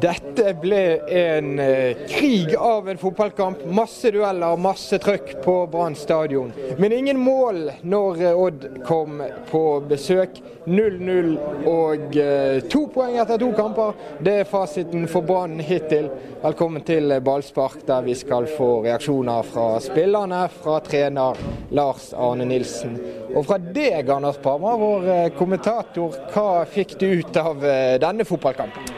Dette ble en eh, krig av en fotballkamp. Masse dueller, masse trøkk på Brann stadion. Men ingen mål når eh, Odd kom på besøk. 0-0 og eh, to poeng etter to kamper. Det er fasiten for Brann hittil. Velkommen til ballspark, der vi skal få reaksjoner fra spillerne, fra trener Lars Arne Nilsen. Og fra deg, Anders Parma, vår kommentator. Hva fikk du ut av denne fotballkampen?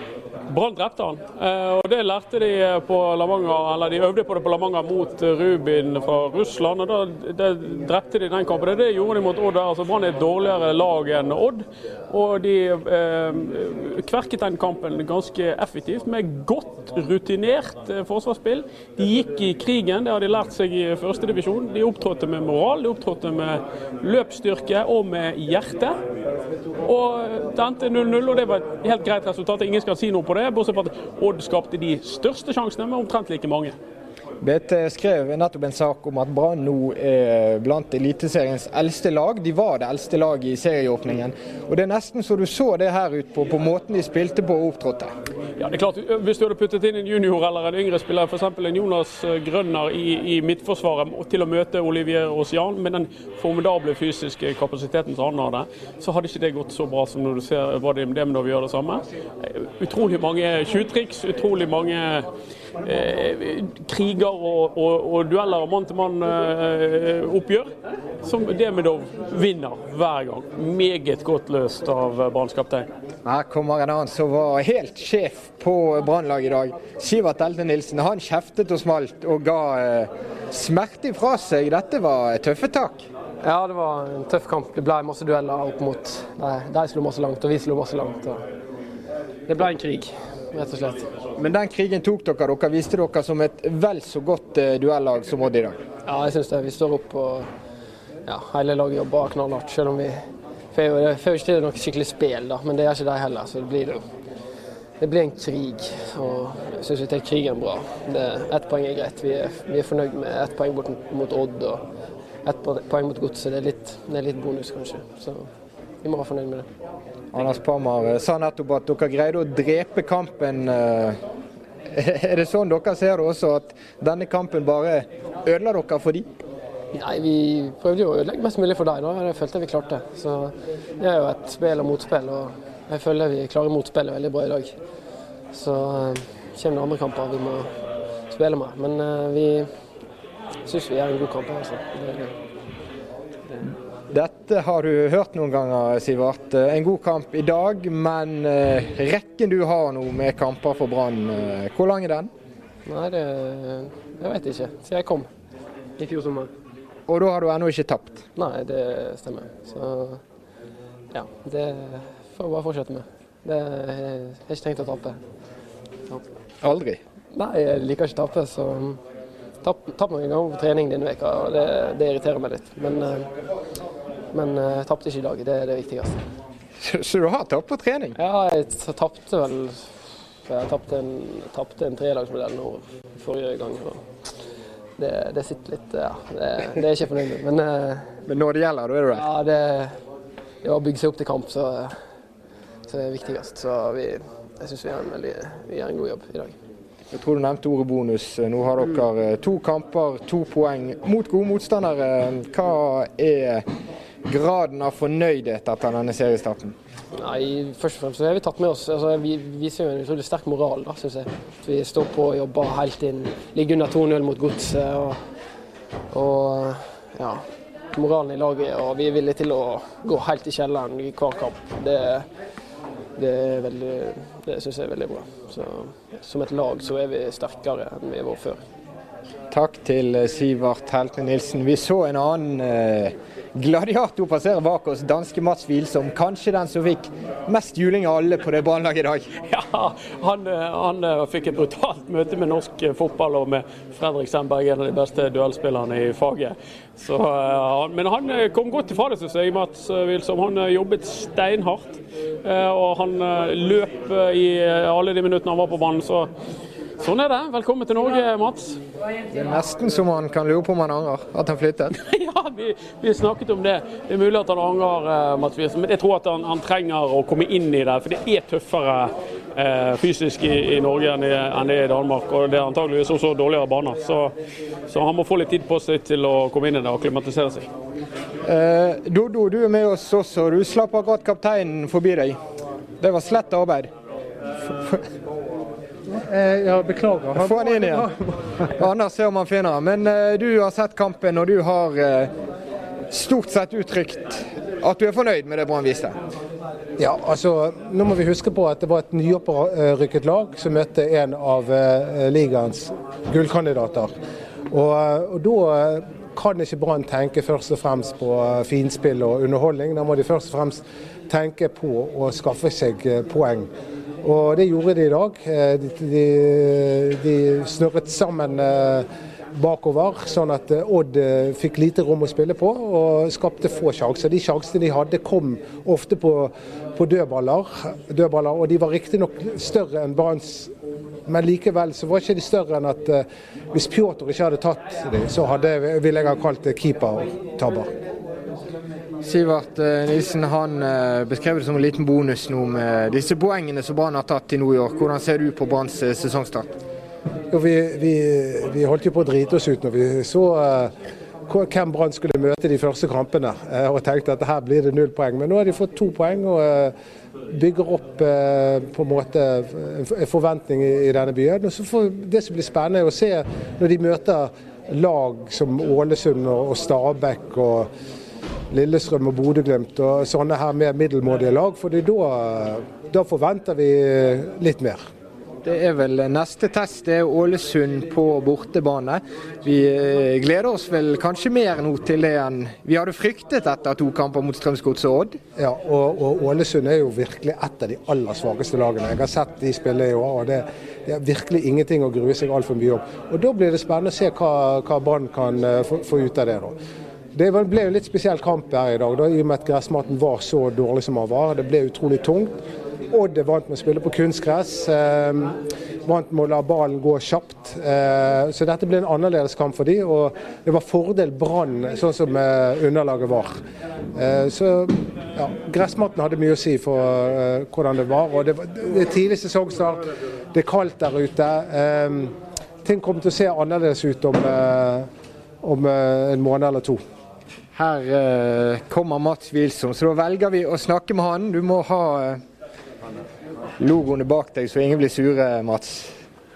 Brann drepte han. Eh, og Det lærte de på Lavanger, eller de øvde på det på Lavanger mot Rubin fra Russland. og Da, da drepte de den kampen. Det, det gjorde de mot Odd. altså Brann er et dårligere lag enn Odd. Og de eh, kverket den kampen ganske effektivt med godt rutinert eh, forsvarsspill. De gikk i krigen, det har de lært seg i førstedivisjon. De opptrådte med moral, de opptrådte med løpsstyrke og med hjerte. Og det endte 0-0, og det var et helt greit resultat. Ingen skal si noe på det bortsett fra at Odd skapte de største sjansene med omtrent like mange. BT skrev nettopp en sak om at Brann nå er blant Eliteseriens eldste lag. De var det eldste laget i serieåpningen. Og Det er nesten så du så det her ut på, på måten de spilte på og opptrådte. Ja, det er klart, Hvis du hadde puttet inn en junior eller en yngre spiller, f.eks. en Jonas Grønner i, i midtforsvaret til å møte Olivier Osian, med den formidable fysiske kapasiteten som han hadde, så hadde ikke det gått så bra som når du ser hva det er når vi gjør det samme. Utrolig mange tjuvtriks, utrolig mange eh, kriger og, og, og dueller og mann-til-mann-oppgjør, eh, som Demidov vinner hver gang. Meget godt løst av Branns kaptein. Her kommer en annen som var helt sjef på Brannlaget i dag. Sivert Elde Nilsen. Han kjeftet og smalt og ga eh, smerte ifra seg. Dette var tøffe tak. Ja, det var en tøff kamp. Det ble masse dueller opp mot De, de slo masse langt, og vi slo masse langt. det ble en krig rett og slett. Men den krigen tok dere. Dere viste dere som et vel så godt uh, duellag som Odd i dag. Ja, jeg syns det. Vi står opp og ja, hele laget jobber knallhardt. Selv om vi får ikke til noe skikkelig spill, da. Men det gjør ikke de heller. Så det blir, det blir en krig. Og jeg syns vi tar krigen bra. Ett poeng er greit. Vi er, vi er fornøyd med ett poeng bort mot Odd og ett poeng mot Godset. Det, det, er litt bonus, kanskje. Så vi må være fornøyd med det. Anders Parmar eh, sa nettopp at dere greide å drepe kampen. Eh, er det sånn dere ser det også, at denne kampen bare ødela dere for de? Nei, vi prøvde jo å ødelegge mest mulig for deg. Da. Jeg følte jeg vi klarte. Så det er jo et spill og motspill, og jeg føler vi klarer motspillet veldig bra i dag. Så uh, kommer det andre kamper vi må spille med. Men vi syns vi gjør en god kamp. Altså. Det, det. Dette har du hørt noen ganger, Sivert. En god kamp i dag, men eh, rekken du har nå med kamper for Brann, eh, hvor lang er den? Nei, det jeg vet ikke. Siden jeg kom i fjor sommer. Og da har du ennå ikke tapt? Nei, det stemmer. Så ja, det får jeg bare fortsette med. Det jeg har ikke tenkt å tape. Ja. Aldri? Nei, jeg liker ikke å tape, så tapp, tapp noen ganger på trening denne veka, og det, det irriterer meg litt. Men eh, men uh, tapte ikke i dag, det er det viktigste. Så, så du har tapt på trening? Ja, jeg tapte vel Jeg tapte en, en tredagsmodell nå forrige gang. Det, det, sitter litt Ja, det, det er jeg ikke fornøyd med. Men, uh, men når det gjelder, da er du der? Ja, det, det å bygge seg opp til kamp, så, så det er viktigst. Så vi, jeg syns vi, vi gjør en god jobb i dag. Jeg tror du nevnte ordet bonus. Nå har dere eh, to kamper, to poeng mot gode motstandere. Hva er graden av fornøydhet etter denne seriestarten? Nei, Først og fremst så har vi tatt med oss altså, Vi viser jo en utrolig sterk moral, da, syns jeg. Vi står på og jobber helt inn. Ligger under 2-0 mot Godset. Og, og, ja, moralen i laget. Og vi er villige til å gå helt i kjelleren i hver kamp. Det, det, det syns jeg er veldig bra. Så, som et lag så er vi sterkere enn vi var før. Takk til Sivert Heltne Nilsen. Vi så en annen eh, Gladiator passere bak oss, danske Mats Wilsom. Kanskje den som fikk mest juling av alle på det brannlaget i dag? Ja, han, han, eh, fikk et brutalt møte med norsk eh, fotball og med Fredrik Sandberg, en av de beste duellspillerne i faget. Så, eh, men han kom godt til det, syns jeg, Mats Wilsom. Han jobbet steinhardt. Og han løp i alle de minuttene han var på banen. så Sånn er det. Velkommen til Norge, Mats. Det er nesten så man kan lure på om han angrer at han flyttet. ja, vi, vi, snakket om det. Det er mulig at han angrer, uh, Mats. Men jeg tror at han, han, trenger å komme inn i det. For det er tøffere eh, fysisk i, i Norge enn enn det er i Danmark. Og det er antageligvis også dårligere baner. Så, så han må få litt tid på seg til å komme inn i det og klimatisere seg. Eh, Dodo, du er med oss også. Du slapp akkurat kapteinen forbi deg. Det var slett arbeid. Eh, ja, beklager. Få han inn igjen. Anders se om han finner han. Men eh, du har sett kampen, og du har eh, stort sett uttrykt at du er fornøyd med det Brann viste? Ja, altså, nå må vi huske på at det var et nyopprykket lag som møtte en av eh, ligaens gullkandidater. Og, og da kan ikke Brann tenke først og fremst på finspill og underholdning. Da må de først og fremst tenke på å skaffe seg poeng. Og det gjorde de i dag. De, de, de snurret sammen uh, bakover, sånn at eh, Odd eh, fikk lite rom å spille på og skapte få sjanser. De sjansene de hadde kom ofte på, på dødballer, dødballer, og de var riktignok større enn Branns. Men likevel så var ikke de større enn at hvis Pjotr ikke hadde tatt dem, så hadde, ville jeg ha kalt det keepertabber. Sivert Nilsen han beskrev det som en liten bonus nå med disse poengene som Brann har tatt i New York. Hvordan ser du på Branns sesongstart? Jo, vi, vi, vi, holdt jo på å drite oss ut når vi så hvem Brann skulle møte de første kampene. Og tenkte at her blir det null poeng. Men nå har de fått to poeng og bygger opp på en måte en forventning i, denne byen. Det som blir spennende, er å se når de møter lag som Ålesund og Stabæk. og Lillestrøm og Bodø-Glimt og sånne her mer middelmådige lag. for da, da forventer vi litt mer. Det er vel neste test, det er Ålesund på bortebane. Vi eh, gleder oss vel kanskje mer nå til det enn vi hadde fryktet etter to kamper mot Strømsgodset og Odd. Ja, og, og, Ålesund er jo virkelig et av de aller svakeste lagene. Jeg har sett de spille i år. og det, det er virkelig ingenting å grue seg altfor mye om. Og Da blir det spennende å se hva, hva Brann kan uh, få, få, ut av det. da. Det ble jo litt spesiell kamp her i dag, da, i og med at gressmaten var så dårlig som den var. Det ble utrolig tungt. Odd er vant med å spille på kunstgress. Eh, vant med å la ballen gå kjapt. Eh, så dette ble en annerledes kamp for dem, og det var fordel Brann, sånn som eh, underlaget var. Eh, så ja, gressmatten hadde mye å si for eh, hvordan det var. og Det, er tidlig sesongstart, det er kaldt der ute. Eh, ting kommer til å se annerledes ut om, om en måned eller to. Her kommer Mats Wilson, så da velger vi å snakke med han. Du må ha logoene bak deg, så ingen blir sure, Mats.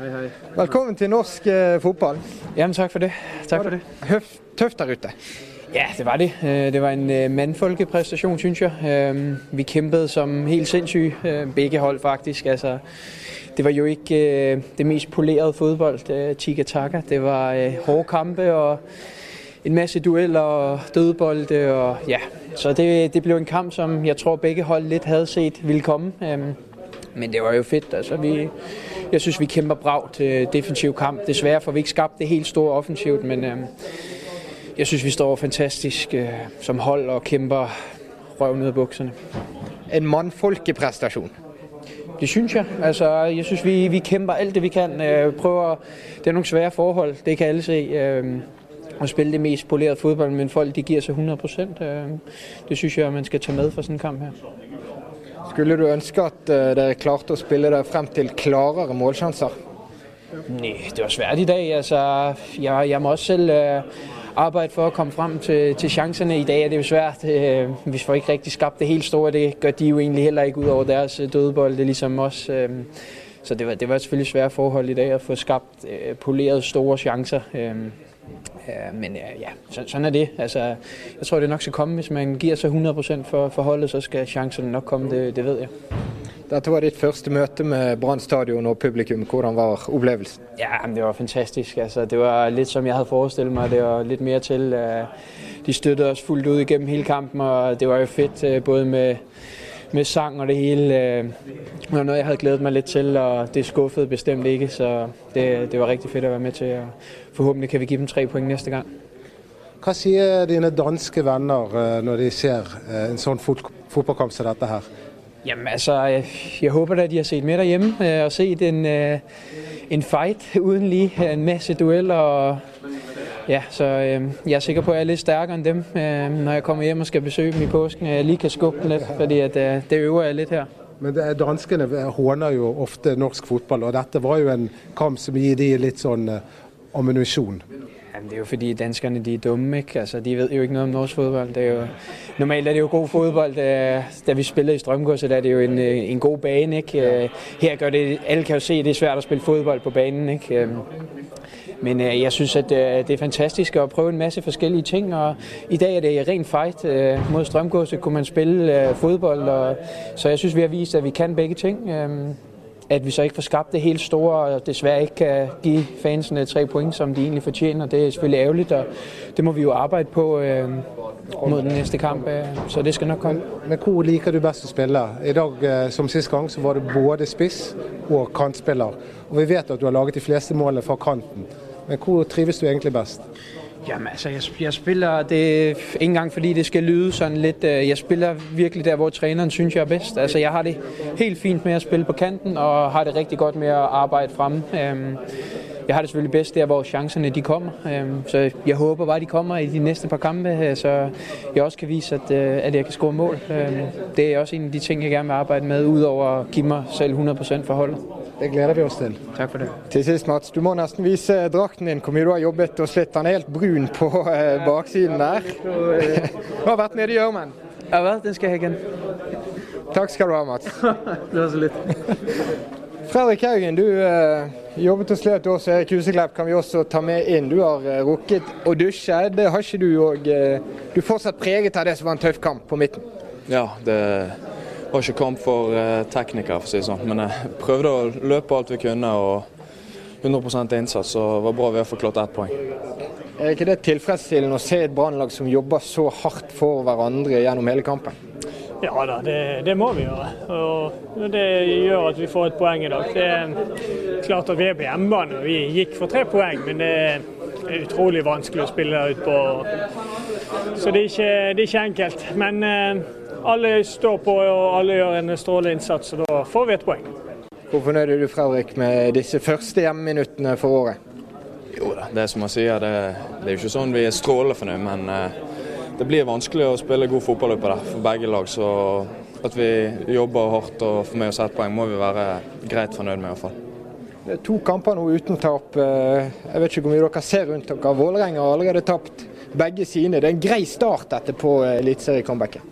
Hei, hei. Velkommen til norsk eh, fotball. Jamen, takk for det. Takk for det. Høft, tøft der ute? Ja, det var det. Øh, det var en mannfolkeprestasjon, synes syns jeg. Øh, vi kjempet som helt sinnssyke, begge hold faktisk. Altså, det var jo ikke det mest polerede fodbold, tika-taka. Det var hårde kampe og en masse dueller og dødbolde. Og, ja. Så det, det, ble en kamp som jeg tror begge hold litt havde set ville komme. Men det var jo fedt. Altså, vi, jeg synes, vi kæmper bra til defensiv kamp. Desværre får vi ikke skabt det helt store offensivt, men jeg synes, vi står fantastisk øh, som hold og kæmper røven ut av bukserne. En mannfolkeprestasjon? Det synes jeg. Altså, jeg synes, vi, vi, kæmper alt det vi kan. Øh, prøver, det er noen svære forhold, det kan alle se. Øh, å spille det mest polerede fotballen, men folk de gir seg 100% øh, Det syns jeg man skal ta med fra sånn kamp her. Skulle du ønske at eh, dere klarte å spille dere frem til klarere målsjanser? Nei, det var svært i dag. Altså, jeg, jeg, må også selv uh, arbeide for å komme frem til, til sjansene. I dag er det jo svært. Vi får ikke riktig skapt det helt store. Det gjør de jo egentlig heller ikke utover deres dødebold, Det liksom oss. Så det var, det var selvfølgelig svære forhold i dag å få skapt polerede store sjanser. Men ja, sånn er det. Altså, jeg tror det nok skal komme. Hvis man gir seg 100 for, for holdet, så skal sjansene nok komme. Det, det vet jeg. Dette var ditt første møte med Brann stadion og publikum. Hvordan var opplevelsen? Ja, Det var fantastisk. Altså, det var litt som jeg hadde forestilt meg. Det var litt mer til. De støttet oss fullt ut gjennom hele kampen, og det var jo fett øh, både med med sang og det hele. Øh, det var noe jeg hadde gledet meg litt til, og det skuffet bestemt ikke. Så det, det var riktig fett å være med til. og Forhåpentlig kan vi gi dem tre poeng neste gang. Hva sier dine danske venner øh, når de ser øh, en sånn fotballkamp som dette her? Jamen altså, jeg, jeg håper da de har sett med derhjemme og sett en, en fight uten lige. En masse dueller. og ja, så øh, jeg er sikker på, at jeg er litt sterkere enn dem, øh, når jeg kommer hjem og skal besøge dem i påsken. Jeg lige kan skubbe dem litt, fordi at, øh, det øver jeg litt her. Men det, danskene håner jo ofte norsk fotball, og dette var jo en kamp som gir de litt sånn eh, ammunisjon. Jamen, det er jo fordi danskerne de er dumme, ikke? Altså, de ved jo ikke noe om norsk fodbold. Det er jo, normalt er det jo god fodbold. Da vi spillede i Strømgodset, er det jo en, en god bane. Ikke? Her gør det, alle kan jo se, at det er svært at spille fodbold på banen. Ikke? Men øh, jeg synes, at øh, det er fantastisk at prøve en masse forskellige ting. Og I dag er det ren fight. Øh, mod Strømgåse kunne man spille øh, fodbold. Og, så jeg synes, vi har vist, at vi kan begge ting. Øh, at vi så ikke får skabt det helt store, og desværre ikke kan give fansene tre point, som de egentlig fortjener. Det er selvfølgelig ærgerligt, og det må vi jo arbejde på øh, mod den næste kamp, øh, så det skal nok komme. Men, men hvor liker du best å spille? I dag, øh, som sist gang, så var det både spiss og kantspiller. Og vi vet at du har laget de fleste målene fra kanten. Men hvor trives du egentlig best? Jamen altså, jeg, jeg spiller det ikke engang fordi det skal lyde sådan lidt. Øh, jeg spiller virkelig der, hvor træneren synes, jeg er bedst. Altså, jeg har det helt fint med at spille på kanten, og har det rigtig godt med at arbejde fremme. Jeg har det selvfølgelig bedst der, hvor chancerne de kommer. Så jeg håber bare, de kommer i de næste par kampe, så jeg også kan vise, at, øh, at jeg kan score mål. Det er også en af de ting, jeg gerne vil arbejde med, udover at give mig selv 100% for holdet. Det gleder vi oss til. Takk for det. Til sist, Mats, du må nesten vise drakten din, hvor mye du har jobbet og slitt. Den er helt brun på eh, baksiden der. du har vært nede i gjørmen. Ja, har vært jeg ha. Takk skal du ha, Mats. det var så litt. Fredrik Haugen, du eh, jobbet og slet hos Erik Huseklepp, kan vi også ta med inn. Du har eh, rukket å dusje. Det har ikke du òg. Eh, du er fortsatt preget av det som var en tøff kamp på midten. Ja, det var ikke kamp for eh, teknikere, for å si det sånn. Men jeg prøvde å løpe alt vi kunne og 100% innsats. Så det var bra vi har fått klart ett poeng. Er ikke det tilfredsstillende å se et brannlag som jobber så hardt for hverandre gjennom hele kampen? Ja da, det, det, må vi gjøre. Og det gjør at vi får et poeng i dag. Det er klart at vi er på hjemmebane og vi gikk for tre poeng, men det er utrolig vanskelig å spille der ute på. Så det er ikke, det er ikke enkelt. Men eh, alle står på og alle gjør en strålende innsats, og da får vi et poeng. Hvor fornøyd er du Fredrik, med disse første hjemmeminuttene for året? Jo da, det er som jeg sier, det, det er jo ikke sånn vi er strålende fornøyd, men eh, det blir vanskelig å spille god fotball oppe der for begge lag. Så at vi jobber hardt og får med oss ett poeng, må vi være greit fornøyd med. i hvert fall. Det er to kamper nå uten tap. Eh, jeg vet ikke hvor mye dere ser rundt dere. Vålerenga har allerede tapt begge sine. Det er en grei start dette på eh, eliteseriecomebacket.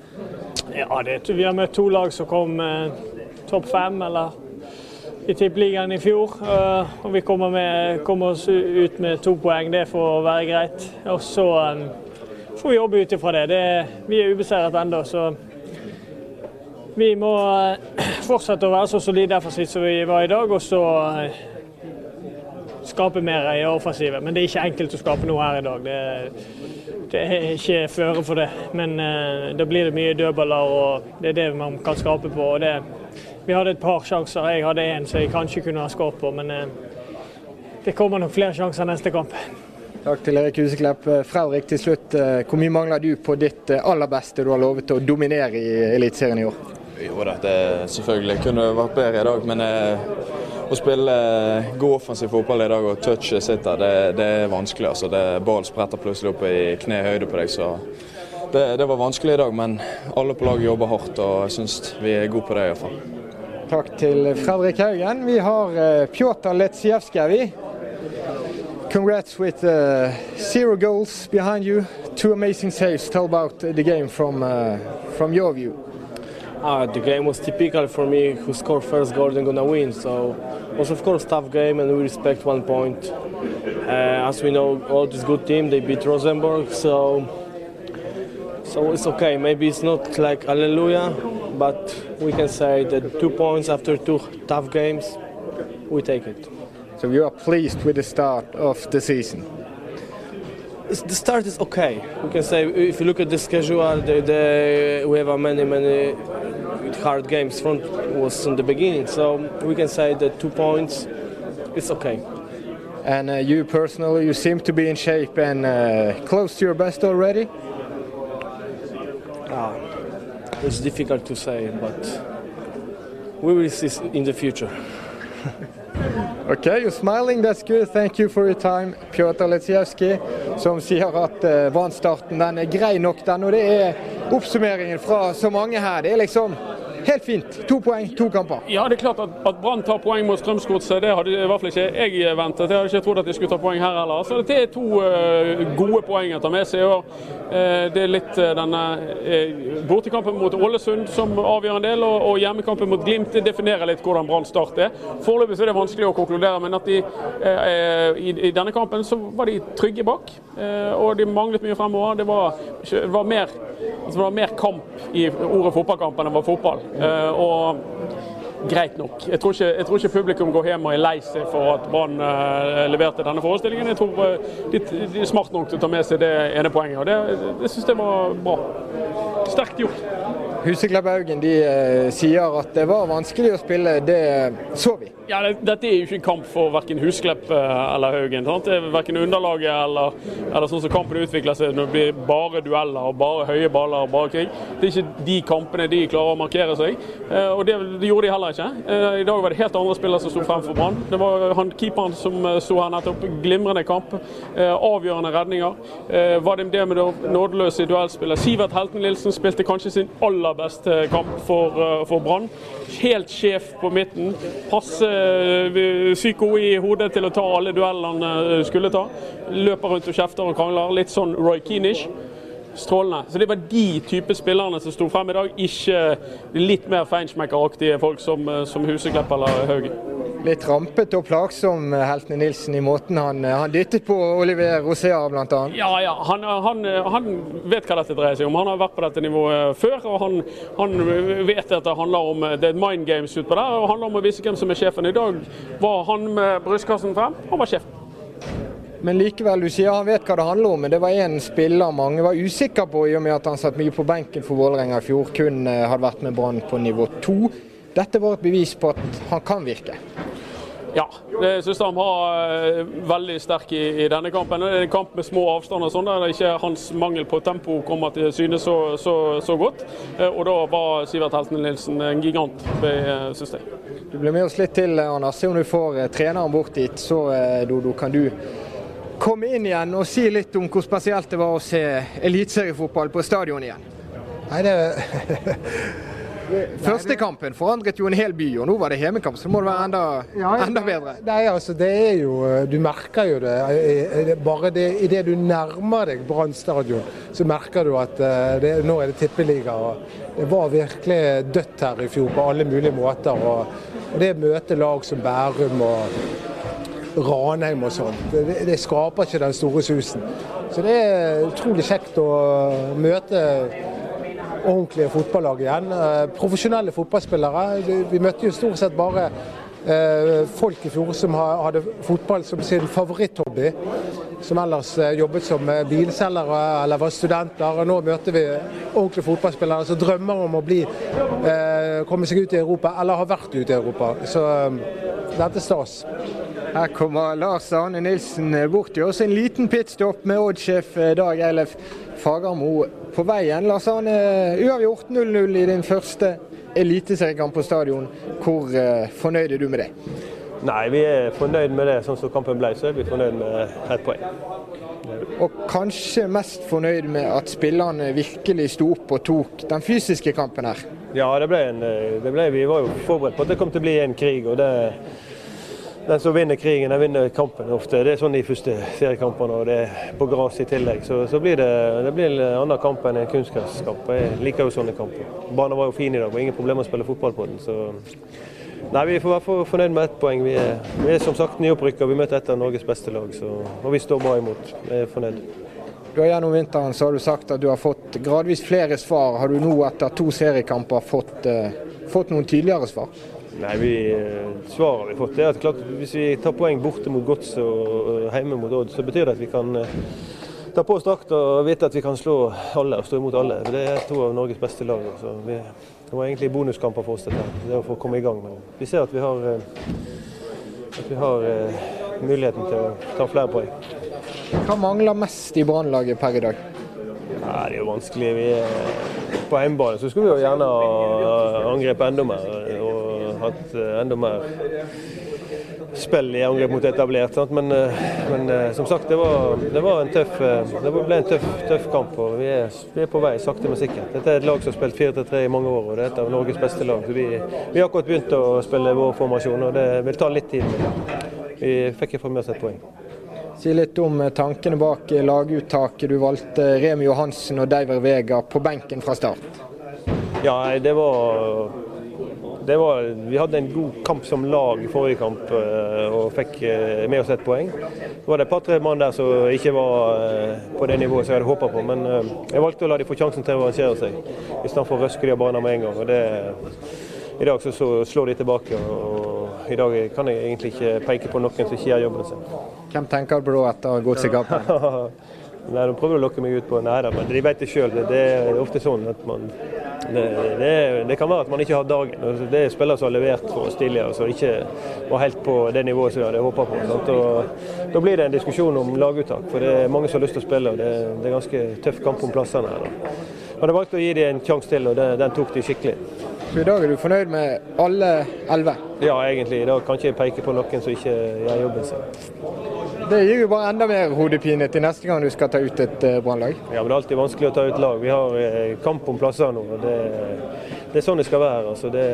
Ja, det, vi har møtt to lag som kom eh, topp fem eller i Tippeligaen i fjor. Uh, og vi kommer, med, kommer, oss ut med to poeng. Det får være greit. Og så um, får vi jobbe ut ifra det. det. Vi er ubeseiret ennå, så vi må uh, fortsette å være så solide defensivt som vi var i dag. Og så uh, skape mer i offensivet. Men det er ikke enkelt å skape noe her i dag. Det, det er ikke føre for det. Men da blir det mye dødballer, og det er det man kan skape på. og det vi hadde et par sjanser. Jeg hadde én som jeg kanskje kunne ha skåret på, men eh, det kommer nok flere sjanser neste kamp. Takk til Erik Huseklepp. Fredrik, til slutt, eh, hvor mye mangler du på ditt eh, aller beste du har lovet å dominere i Eliteserien i år? Jo da, det selvfølgelig kunne vært bedre i dag, men eh, å spille god offensiv fotball i dag og touchet sitter, det, det, er vanskelig. altså. Det, ball spretter plutselig opp i knehøyde på deg. så det, det, var vanskelig i dag, men alle på laget jobber hardt, og jeg syns vi er gode på det iallfall. Takk til Fredrik Haugen. Vi har uh, Pjotr Letsjevskij. Congrats with uh, zero goals behind you, two amazing saves. Tell about the game from uh, from your view. Uh, the game was typical for me. Who scored first goal then gonna win. So was of course tough game, and we respect one point. Uh, as we know, all this good team they beat Rosenborg, so so it's okay. Maybe it's not like hallelujah, but we can say that two points after two tough games, we take it. So you are pleased with the start of the season? The start is okay. We can say if you look at the schedule, the, the, we have a many many many hard games. Front was in the beginning, so we can say that two points, it's okay. And uh, you personally, you seem to be in shape and uh, close to your best already. Ah, it's difficult to say, but we will see in the future. okay, you're smiling, that's good. Thank you for your time, Pjotr Letsjevskij, som sier at uh, Brann-starten den er grei nok, den. Og det er oppsummeringen fra så mange her. Det er liksom helt fint. To poeng, to kamper. Ja, det er klart at, at Brann tar poeng mot Strømsgodset, det hadde i hvert fall ikke jeg ventet. Jeg hadde ikke trodd at de skulle ta poeng her heller. Så det er to uh, gode poeng å ta med seg i år. Uh, det er litt uh, denne bortekampen mot Ålesund som avgjør en del, og, og hjemmekampen mot Glimt det definerer litt hvordan Brann start er. Foreløpig er det vanskelig å konkludere, men at de i, i, denne kampen så var de trygge bak. Og de manglet mye fremover. Det var, det var, mer, altså det var mer kamp i ordet fotballkamp enn det var fotball. og greit nok. Jeg tror, ikke, jeg tror, ikke, publikum går hjem og er lei seg for at Brann uh, leverte denne forestillingen. Jeg tror de, de, er smart nok til å ta med seg det ene poenget, og det, det syns jeg var bra. Sterkt gjort. Huseklepp Haugen de uh, sier at det var vanskelig å spille. Det så vi. Ja, det, Dette er jo ikke en kamp for verken Husklepp eh, eller Haugen. Sant? Det er Verken underlaget eller, eller, sånn som kampen utvikler seg når det blir bare dueller og bare høye baller og bare krig. Det er ikke de kampene de klarer å markere seg. Eh, og det, det gjorde de heller ikke. Eh, I dag var det helt andre spillere som sto frem for Brann. Det var han keeperen som sto her nettopp. Glimrende kamp. Avgjørende redninger. Var det nådeløs nådeløse duellspillet? Sivert Helten Nilsen spilte kanskje sin aller beste kamp for, for Brann. Helt sjef på midten. Passe Eh, psyko i hodet til å ta alle duellene han skulle ta. Løper rundt og kjefter og krangler. Litt sånn Roy Keenish. Strålende. Så Det var de type spillerne som sto frem i dag, ikke litt mer feinschmeckeraktige folk som, eh, som Huseklepp eller Haugen litt rampete og plagsom, eh, Heltene Nilsen, i måten han, eh, han dyttet på Oliver Rosea bl.a.? Ja, ja. Han, han, han, vet hva dette dreier seg om. Han har vært på dette nivået før. og Han, han vet at det handler om det er mind games utpå der. og handler om å vise hvem som er sjefen. I dag var han med brystkassen frem. Han var sjefen. Men likevel, du sier han vet hva det handler om. Men det var én spiller mange var usikre på, i og med at han satt mye på benken for Vålerenga i fjor. Kun eh, hadde vært med Brann på nivå to. Dette var et bevis på at han kan virke. Ja, jeg syns han var eh, veldig sterk i, i, denne kampen. Det er en kamp med små avstander, sånn, der ikke hans mangel på tempo kommer til syne så, så, så, godt. Eh, og da var Sivert Heltene Nilsen en gigant, eh, syns jeg. Du blir med oss litt til, Anders. Se om du får treneren bort dit, så Dodo, kan du komme inn igjen og si litt om hvor spesielt det var å se eliteseriefotball på stadion igjen. Nei, det Første kampen forandret jo en hel by, og nå var det hjemmekamp, så må det være enda, ja, enda bedre. Nei, altså det er jo Du merker jo det. Bare det, idet du nærmer deg Brann stadion, så merker du at eh, det, nå er det tippeliga. Det var virkelig dødt her i fjor på alle mulige måter. Og, det møte lag som Bærum og Ranheim og sånt, det, det skaper ikke den store susen. Så det er utrolig kjekt å møte ordentlige fotballag igjen. Eh, profesjonelle fotballspillere. Vi møtte jo stort sett bare eh, folk i fjor som hadde fotball som sin favoritthobby. Som ellers eh, jobbet som bilselgere eller var studenter. og Nå møter vi ordentlige fotballspillere som drømmer om å bli, komme seg ut i Europa, eller har vært ute i Europa. Så dette er stas. Her kommer Lars Arne Nilsen bort til oss. En liten pitstop med Odd-sjef Dag Eilef Fagermo på veien. Lars Arne, uavgjort 0-0 i din første eliteseriekamp på stadion. Hvor uh, fornøyd er du med det? Nei, vi er fornøyd med det. Sånn som kampen ble, så er vi fornøyd med ett poeng. Og kanskje mest fornøyd med at spillerne virkelig sto opp og tok den fysiske kampen her? Ja, det ble en, eh, det ble, vi var jo forberedt på at det kom til å bli en krig. og det den som vinner krigen, den vinner kampen ofte. Det er sånn de første seriekampene, og det er på gress i tillegg. Så, så blir det, det blir en annen kamp enn en kunstgresskamp. Jeg liker jo sånne kamper. Banen var jo fin i dag, og ingen problemer å spille fotball på den. så... Nei, Vi får være fornøyd med ett poeng. Vi er, vi er som sagt nyopprykka. Vi møter et av Norges beste lag, så, og vi står bra imot. Vi er fornøyd. Du har Gjennom vinteren så har du sagt at du har fått gradvis flere svar. Har du nå etter to seriekamper fått, uh, fått noen tydeligere svar? Nei, vi, eh, Svaret vi har fått er at klart, hvis vi tar poeng borte mot Gods og hjemme mot Odd, så betyr det at vi kan eh, ta på oss drakt og vite at vi kan slå alle og stå imot alle. Det er to av Norges beste lag. Så vi, det var egentlig bonuskamper for oss dette, det å få komme i gang. Men vi ser at vi har, eh, at vi har muligheten til å ta flere poeng. Hva mangler mest i Brannlaget per i dag? Ja, det er jo vanskelig. Vi er på hjemmebane så skulle vi jo gjerne angrepe enda mer og hatt eh, enda mer spill i angrep mot etablert. Men, eh, men eh, som sagt, det, var, det, var en tøff, eh, det ble en tøff, tøff kamp. og vi er, vi er, på vei, sakte, men sikkert. Dette er et lag som har spilt 4-3 i mange år, og det er et av Norges beste lag. Så vi, har akkurat begynt å spille vår formasjon, og det vil ta litt tid. Men vi fikk ikke med oss et poeng. Si litt om tankene bak laguttaket. Du valgte Remi Johansen og Deiver Vega på benken fra start. Ja, det var var, vi hadde en god kamp som lag i forrige kamp eh, og fikk eh, med oss ett poeng. Så var det et par-tre mann der som ikke var eh, på det nivået som jeg hadde håpa på. Men jeg valgte å la de få sjansen til å arrangere seg, istedenfor å røske de av banen med en gang. Og det, I dag så, så, slår de tilbake. og I dag kan jeg egentlig ikke peke på noen som ikke gjør jobben sin. Hvem tenker du da etter godsekampen? Nei, De prøver å lokke meg ut på nære, men de vet det sjøl. Det, det, er ofte sånn at man det, det, det, kan være at man ikke har dagen. Altså, det er spillere som har levert for oss tidligere, som ikke var helt på det nivået som vi hadde håpa på. Og, da blir det en diskusjon om laguttak, for det er mange som har lyst til å spille. og Det, er ganske tøff kamp om plassene. her. Men jeg valgte å gi dem en sjanse til, og den tok de skikkelig. Så I dag er du fornøyd med alle elleve? Ja, egentlig. I dag kan ikke jeg peke på noen som ikke gjør jobben sin. Det gir jo bare enda mer hodepine til neste gang du skal ta ut et uh, brannlag. Ja, men det er alltid vanskelig å ta ut lag. Vi har eh, kamp om plasser nå. og det, det, er sånn det skal være. Altså, det,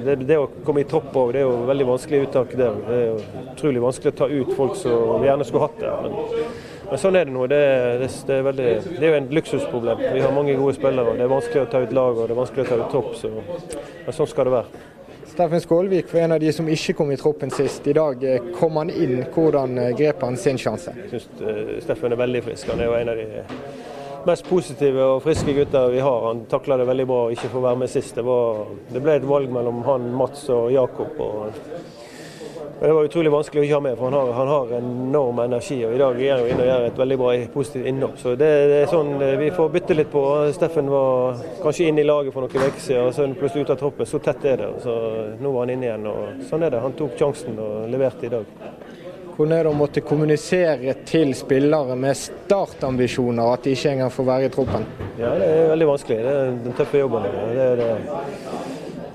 det, det, å komme i tropp òg, det er jo veldig vanskelig uttak der. Det er jo utrolig vanskelig å ta ut folk som gjerne skulle hatt der. Men, men sånn er det nå. Det, er, veldig, det er jo en luksusproblem. Vi har mange gode spillere. Det er vanskelig å ta ut lag og det er vanskelig å ta ut tropp. Så, men sånn skal det være. Steffen Skålvik var en av de som ikke kom i troppen sist. I dag eh, kom han inn. Hvordan eh, grep han sin sjanse? Jeg syns eh, Steffen er veldig frisk. Han er jo en av de mest positive og friske gutter vi har. Han takla det veldig bra å ikke få være med sist. Det, var, det ble et valg mellom han, Mats og Jakob. Og det var utrolig vanskelig å ikke ha med, for han har, han har enorm energi. og I dag er han inne og gjør et veldig bra positivt innhopp. Så det, det, er sånn eh, vi får bytte litt på. Steffen var kanskje inne i laget for noen uker siden, og så plutselig ute av troppen. Så tett er det. Så nå var han inne igjen. og Sånn er det. Han tok sjansen og leverte i dag. Hvordan er det å måtte kommunisere til spillere med startambisjoner at de ikke engang får være i troppen? Ja, Det er veldig vanskelig. Det er den tøffe jobben. Det er det.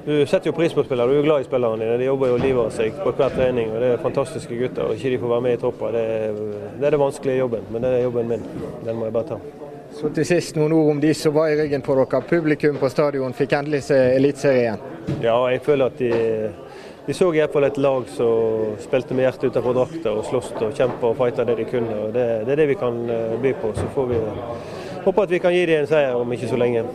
Du setter jo pris på spillere, du er jo glad i spillerne dine. De jobber jo livet av seg på hver trening. og Det er fantastiske gutter. og Ikke de får være med i troppa, det, det, er det vanskelige jobben. Men det er jobben min. Den må jeg bare ta. Så til sist noen ord om de som var i ryggen på dere. Publikum på stadion fikk endelig se Eliteserien. Ja, jeg føler at de, de så iallfall et lag som spilte med hjertet utenfor drakta og sloss og kjempa og fighta det de kunne. og det, det, er det vi kan eh, by på. Så får vi håpe at vi kan gi dem en seier om ikke så lenge.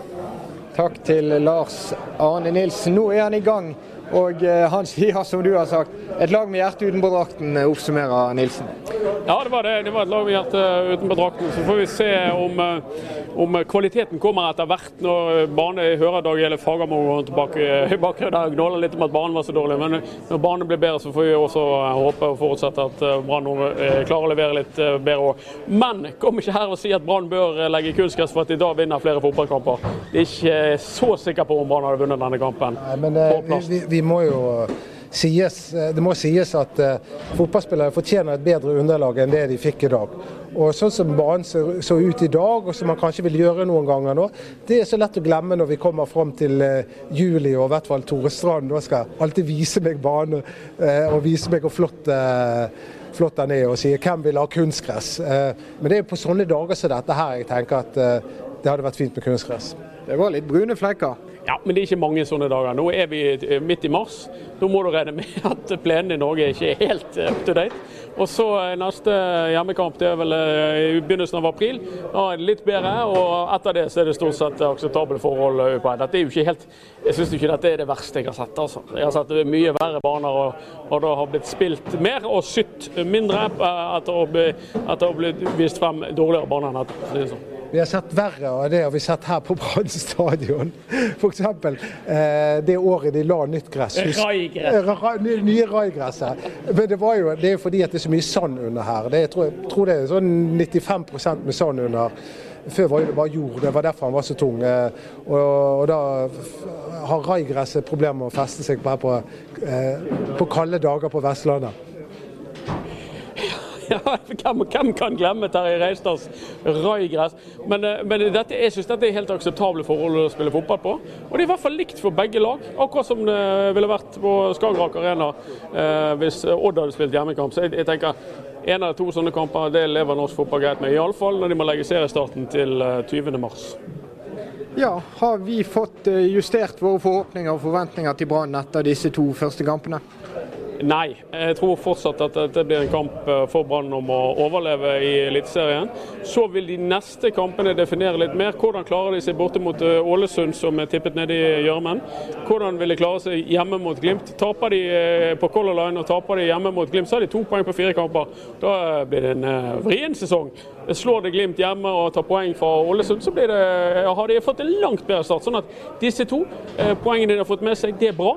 Takk til Lars Arne Nilsen. Nå er han i gang, og eh, han sier som du har sagt, et lag med hjerte utenpå drakten, eh, oppsummerer Nilsen. Ja, det var det. Det var et lag med hjerte utenpå drakten. Så får vi se om, eh, om kvaliteten kommer etter hvert når bane hører Dag Gjelle Fagermo tilbake bak der gnåler litt om at banen var så dårlig. Men når banen blir bedre, så får vi også håpe og forutsette at Brann klarer å levere litt bedre òg. Men kom ikke her og si at Brann bør legge kunstgress for at de da vinner flere fotballkamper. Jeg er ikke så sikker på om Brann hadde vunnet denne kampen. Nei, men vi, må jo sies, det må sies at uh, fotballspillere fortjener et bedre underlag enn det de fikk i dag. Og Sånn som banen så ut i dag, og som man kanskje vil gjøre noen ganger nå, det er så lett å glemme når vi kommer fram til juli og i hvert fall Tore Strand da skal alltid vise meg banen og vise meg hvor flott flott den er og sier hvem vil ha kunstgress. Men det er på sånne dager som dette her jeg tenker at det hadde vært fint med kunstgress. Det var litt brune flekker. Ja, men det er ikke mange sånne dager. Nå er vi eh, midt i mars. Da må du regne med at plenen i Norge ikke er helt up to date. Og så eh, neste hjemmekamp det er vel eh, i begynnelsen av april. Da er det litt bedre, og etter det så er det stort sett akseptable forhold. Dette er jo ikke helt, Jeg syns ikke dette er det verste jeg har sett. altså. Jeg har sett mye verre baner, og, og det har blitt spilt mer og sytt mindre etter å ha blitt vist frem dårligere baner enn dette. Vi har sett verre av det har vi sett her på Brann stadion. F.eks. Eh, det året de la nytt gress. Raigress. Nye raigresset. Men det var jo det er fordi at det er så mye sand under her. Det, jeg, tror, jeg tror det er sånn 95% med sand under. Før var det bare jord, det var derfor han var så tung. Eh, og, og da har raigresset problemer med å feste seg på, på, eh, på kalde dager på Vestlandet. Ja, hvem, hvem, kan glemme Terje Reistads raigress? Men, eh, men dette, jeg syns dette er helt akseptable forhold å spille fotball på. Og det er i hvert fall likt for begge lag. Akkurat som det ville vært på Skagerrak Arena eh, hvis Odd hadde spilt hjemmekamp. Så jeg, jeg tenker en eller to sånne kamper det lever norsk fotball greit med. Iallfall når de må legge seriestarten til 20.3. Eh, ja, Har vi fått justert våre forhåpninger og forventninger til Brann etter disse to første kampene? Nei, jeg tror fortsatt at dette blir en kamp eh, for Brann om å overleve i Eliteserien. Så vil de neste kampene definere litt mer. Hvordan klarer de seg borte mot eh, Ålesund, som er tippet nede i gjørmen? Hvordan vil de klare seg hjemme mot Glimt? Taper de eh, på Color Line og taper de hjemme mot Glimt, så har de to poeng på fire kamper. Da blir det en vrien sesong. Slår de Glimt hjemme og tar poeng fra Ålesund, så det, har de fått en langt bedre start. Sånn at disse to poengene de har fått med seg, det er bra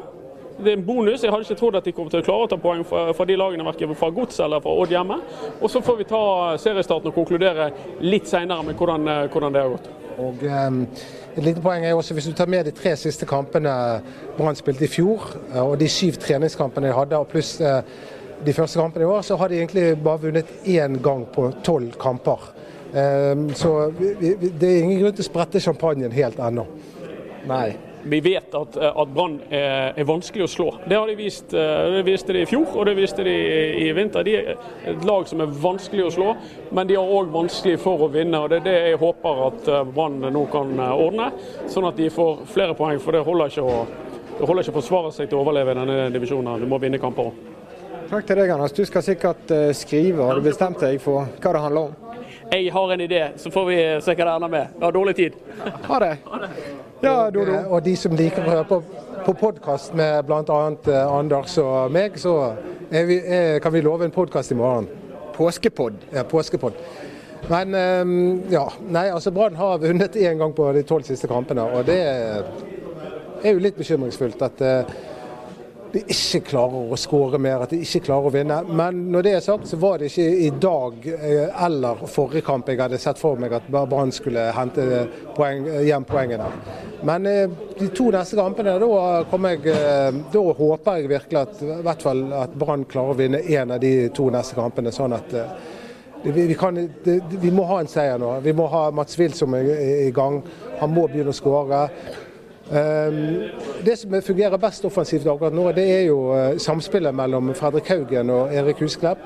det er en bonus. Jeg hadde ikke trodd at de kom til å klare å ta poeng fra, fra de lagene, verken fra Gods eller fra Odd hjemme. Og så får vi ta seriestarten og konkludere litt senere med hvordan, eh, hvordan, det har gått. Og um, Et lite poeng er også, hvis du tar med de tre siste kampene Brann spilte i fjor, eh, og de syv treningskampene de hadde, og pluss uh, de første kampene i år, så har de egentlig bare vunnet én gang på tolv kamper. Um, så vi, vi, det er ingen grunn til å sprette champagnen helt ennå. Nei. Vi vet at, eh, at Brann er, er, vanskelig å slå. Det har de vist, eh, det viste de i fjor og det viste de i vinter. De er et lag som er vanskelig å slå, men de har òg vanskelig for å vinne. og Det er det jeg håper at eh, Brann nå kan ordne, sånn at de får flere poeng. For det holder ikke å, det holder ikke å forsvare seg til å overleve i denne divisjonen. Du må vinne kamper òg. Takk til deg, Anders. Du skal sikkert skrive. Har du bestemt deg for hva det handler om? Jeg har en idé, så får vi se hva det ender med. Jeg har dårlig tid. Ha det. Ha det. Ja, Dodo. Og, og de som liker å høre på, på podkast med bl.a. Eh, Anders og meg, så vi, er, kan vi love en podkast i morgen. Påskepod. Ja, påskepod. Men ehm, ja, nei, altså Brann har vunnet én gang på de tolv siste kampene, og det er jo litt bekymringsfullt. at de ikke klarer å skåre mer, at de ikke klarer å vinne. Men når det er sagt, så var det ikke i dag eh, eller forrige kamp jeg hadde sett for meg at Brann skulle hente poeng, hjem poengene. Men eh, de to neste kampene, da, jeg, eh, da håper jeg virkelig at, hvert fall at Brann klarer å vinne én av de to neste kampene. sånn at vi, vi, kan, vi, må ha en seier nå. Vi må ha Mats Wilsom i, i gang. Han må begynne å skåre. Ehm, det som fungerer best offensivt akkurat nå, det er jo eh, samspillet mellom Fredrik Haugen og Erik Husklepp.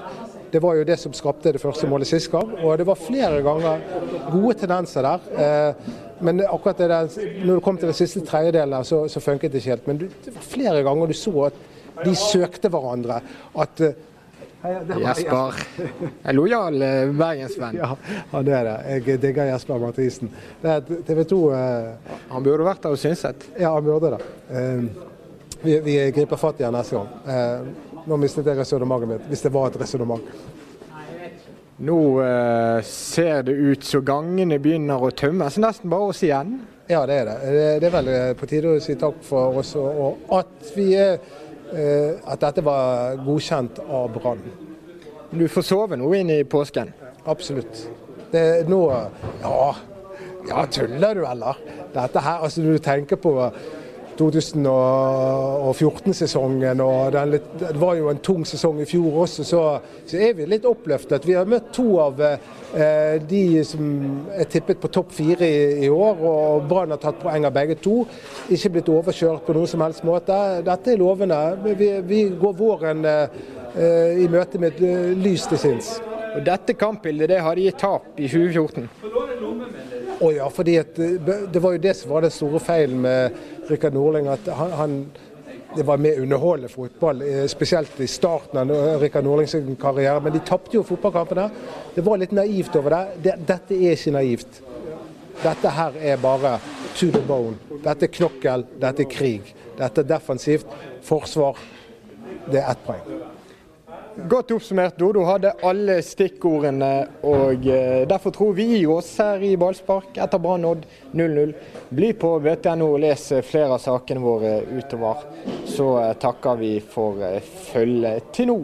Det var jo det som skapte det første målet sist gang. Og det var flere ganger gode tendenser der. Eh, men akkurat det der, når det kom til den siste tredjedelen, så, så funket det ikke helt. Men det var flere ganger du så at de søkte hverandre. At eh, Jesper. En lojal eh, bergensvenn. Ja, han er det. Jeg digger Jesper Mathisen. TV 2 eh... Han burde vært der og synset. Ja, han burde det. Eh, vi, vi, griper fatt i han neste gang. Eh, nå mistet jeg resonnementet mitt, hvis det var et resonnement. Nå ser det ut så gangene begynner å tømmes. Nesten bare oss igjen. Ja, det er det. Det er vel på tide å si takk for oss, og at vi er Eh, at dette var godkjent av Brann. Du får sove nå inn i påsken? Absolutt. Det nå Ja, ja tuller du, eller? Dette her, altså Når du tenker på 2014-sesongen, og litt, det var jo en tung sesong i fjor også, så, så er vi litt oppløftet. Vi har møtt to av eh, de som er tippet på topp fire i, i, år, og Brann har tatt poeng av begge to. Ikke blitt overkjørt på noen som helst måte. Dette er lovende. Vi, vi går våren eh, i møte med et lys til sinns. Og Dette kampbildet det har gitt tap i 2014? Å ja, fordi at, det var jo det som var den store feilen med Rikard Norling. at han, han det var med underholdende fotball, eh, spesielt i starten av Rikard Nordlings karriere. Men de tapte jo fotballkampene. Det var litt naivt over det. Dette er ikke naivt. Dette her er bare to the bone. Dette er knokkel, dette er krig. Dette er defensivt. Forsvar. Det er ett poeng. Godt oppsummert. Dodo hadde alle stikkordene, og eh, derfor tror vi oss her i Ballspark etter Brann Odd 0-0. Bli på BTNO og les flere av sakene våre utover. Så eh, takker vi for eh, følget til nå.